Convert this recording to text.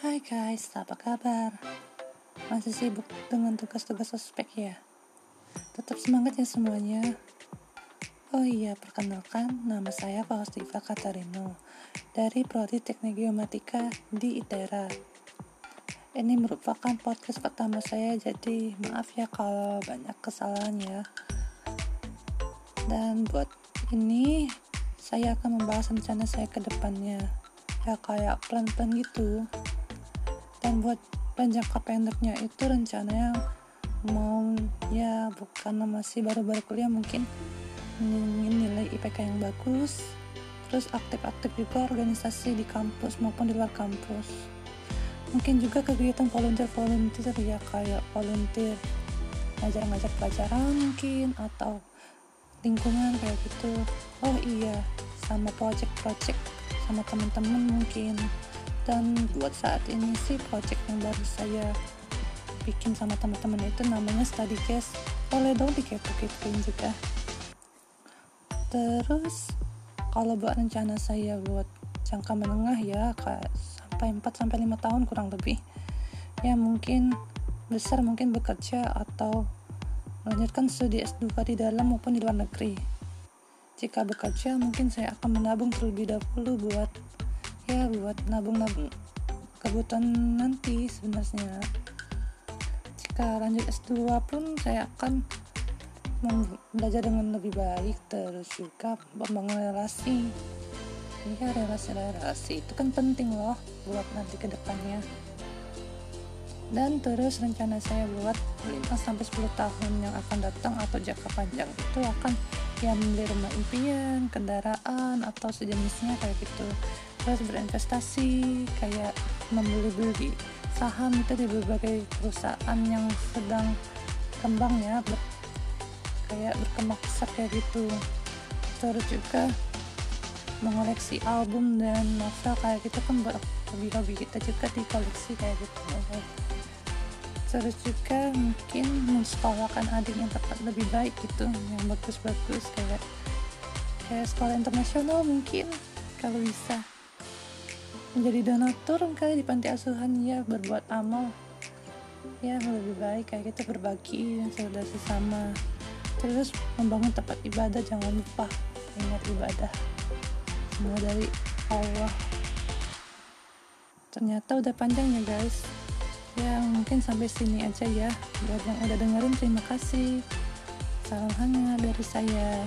Hai guys, apa kabar? Masih sibuk dengan tugas-tugas ospek ya? Tetap semangat ya semuanya. Oh iya, perkenalkan, nama saya Faustiva Katarino dari Prodi Teknik Geomatika di ITERA. Ini merupakan podcast pertama saya, jadi maaf ya kalau banyak kesalahan ya. Dan buat ini, saya akan membahas rencana saya ke depannya. Ya kayak plan-plan gitu. Dan buat jangka pendeknya itu rencananya mau ya bukan masih baru-baru kuliah mungkin ingin nilai IPK yang bagus terus aktif-aktif juga organisasi di kampus maupun di luar kampus. Mungkin juga kegiatan volunteer-volunteer ya kayak volunteer ngajar-ngajar pelajaran mungkin atau lingkungan kayak gitu. Oh iya sama project-project sama teman-teman mungkin dan buat saat ini sih project yang baru saya bikin sama teman-teman itu namanya study case. Boleh dong dikepo-kepoin juga. Terus kalau buat rencana saya buat jangka menengah ya sampai 4 sampai 5 tahun kurang lebih. Ya mungkin besar mungkin bekerja atau melanjutkan studi S2 di dalam maupun di luar negeri. Jika bekerja mungkin saya akan menabung terlebih dahulu buat ya buat nabung-nabung kebutuhan nanti sebenarnya. Jika lanjut S2 pun saya akan belajar dengan lebih baik terus juga membangun relasi. Iya relasi-relasi itu kan penting loh buat nanti ke depannya dan terus rencana saya buat 5 sampai 10 tahun yang akan datang atau jangka panjang itu akan ya membeli rumah impian, kendaraan atau sejenisnya kayak gitu. Terus berinvestasi kayak membeli-beli saham itu di berbagai perusahaan yang sedang kembang ya kayak berkembang pesat kayak gitu. Terus juga mengoleksi album dan novel kayak gitu kan buat hobi-hobi kita juga di koleksi kayak gitu. Terus juga mungkin mensekolahkan adik yang tepat lebih baik gitu yang bagus-bagus kayak kayak sekolah internasional mungkin kalau bisa menjadi donatur kali di panti asuhan ya berbuat amal. Ya lebih baik kayak kita berbagi saudara sesama. Terus membangun tempat ibadah jangan lupa ingat ibadah. Semua dari Allah. Ternyata udah panjang ya guys. Ya mungkin sampai sini aja ya. Buat yang udah dengerin terima kasih. Salam hangat dari saya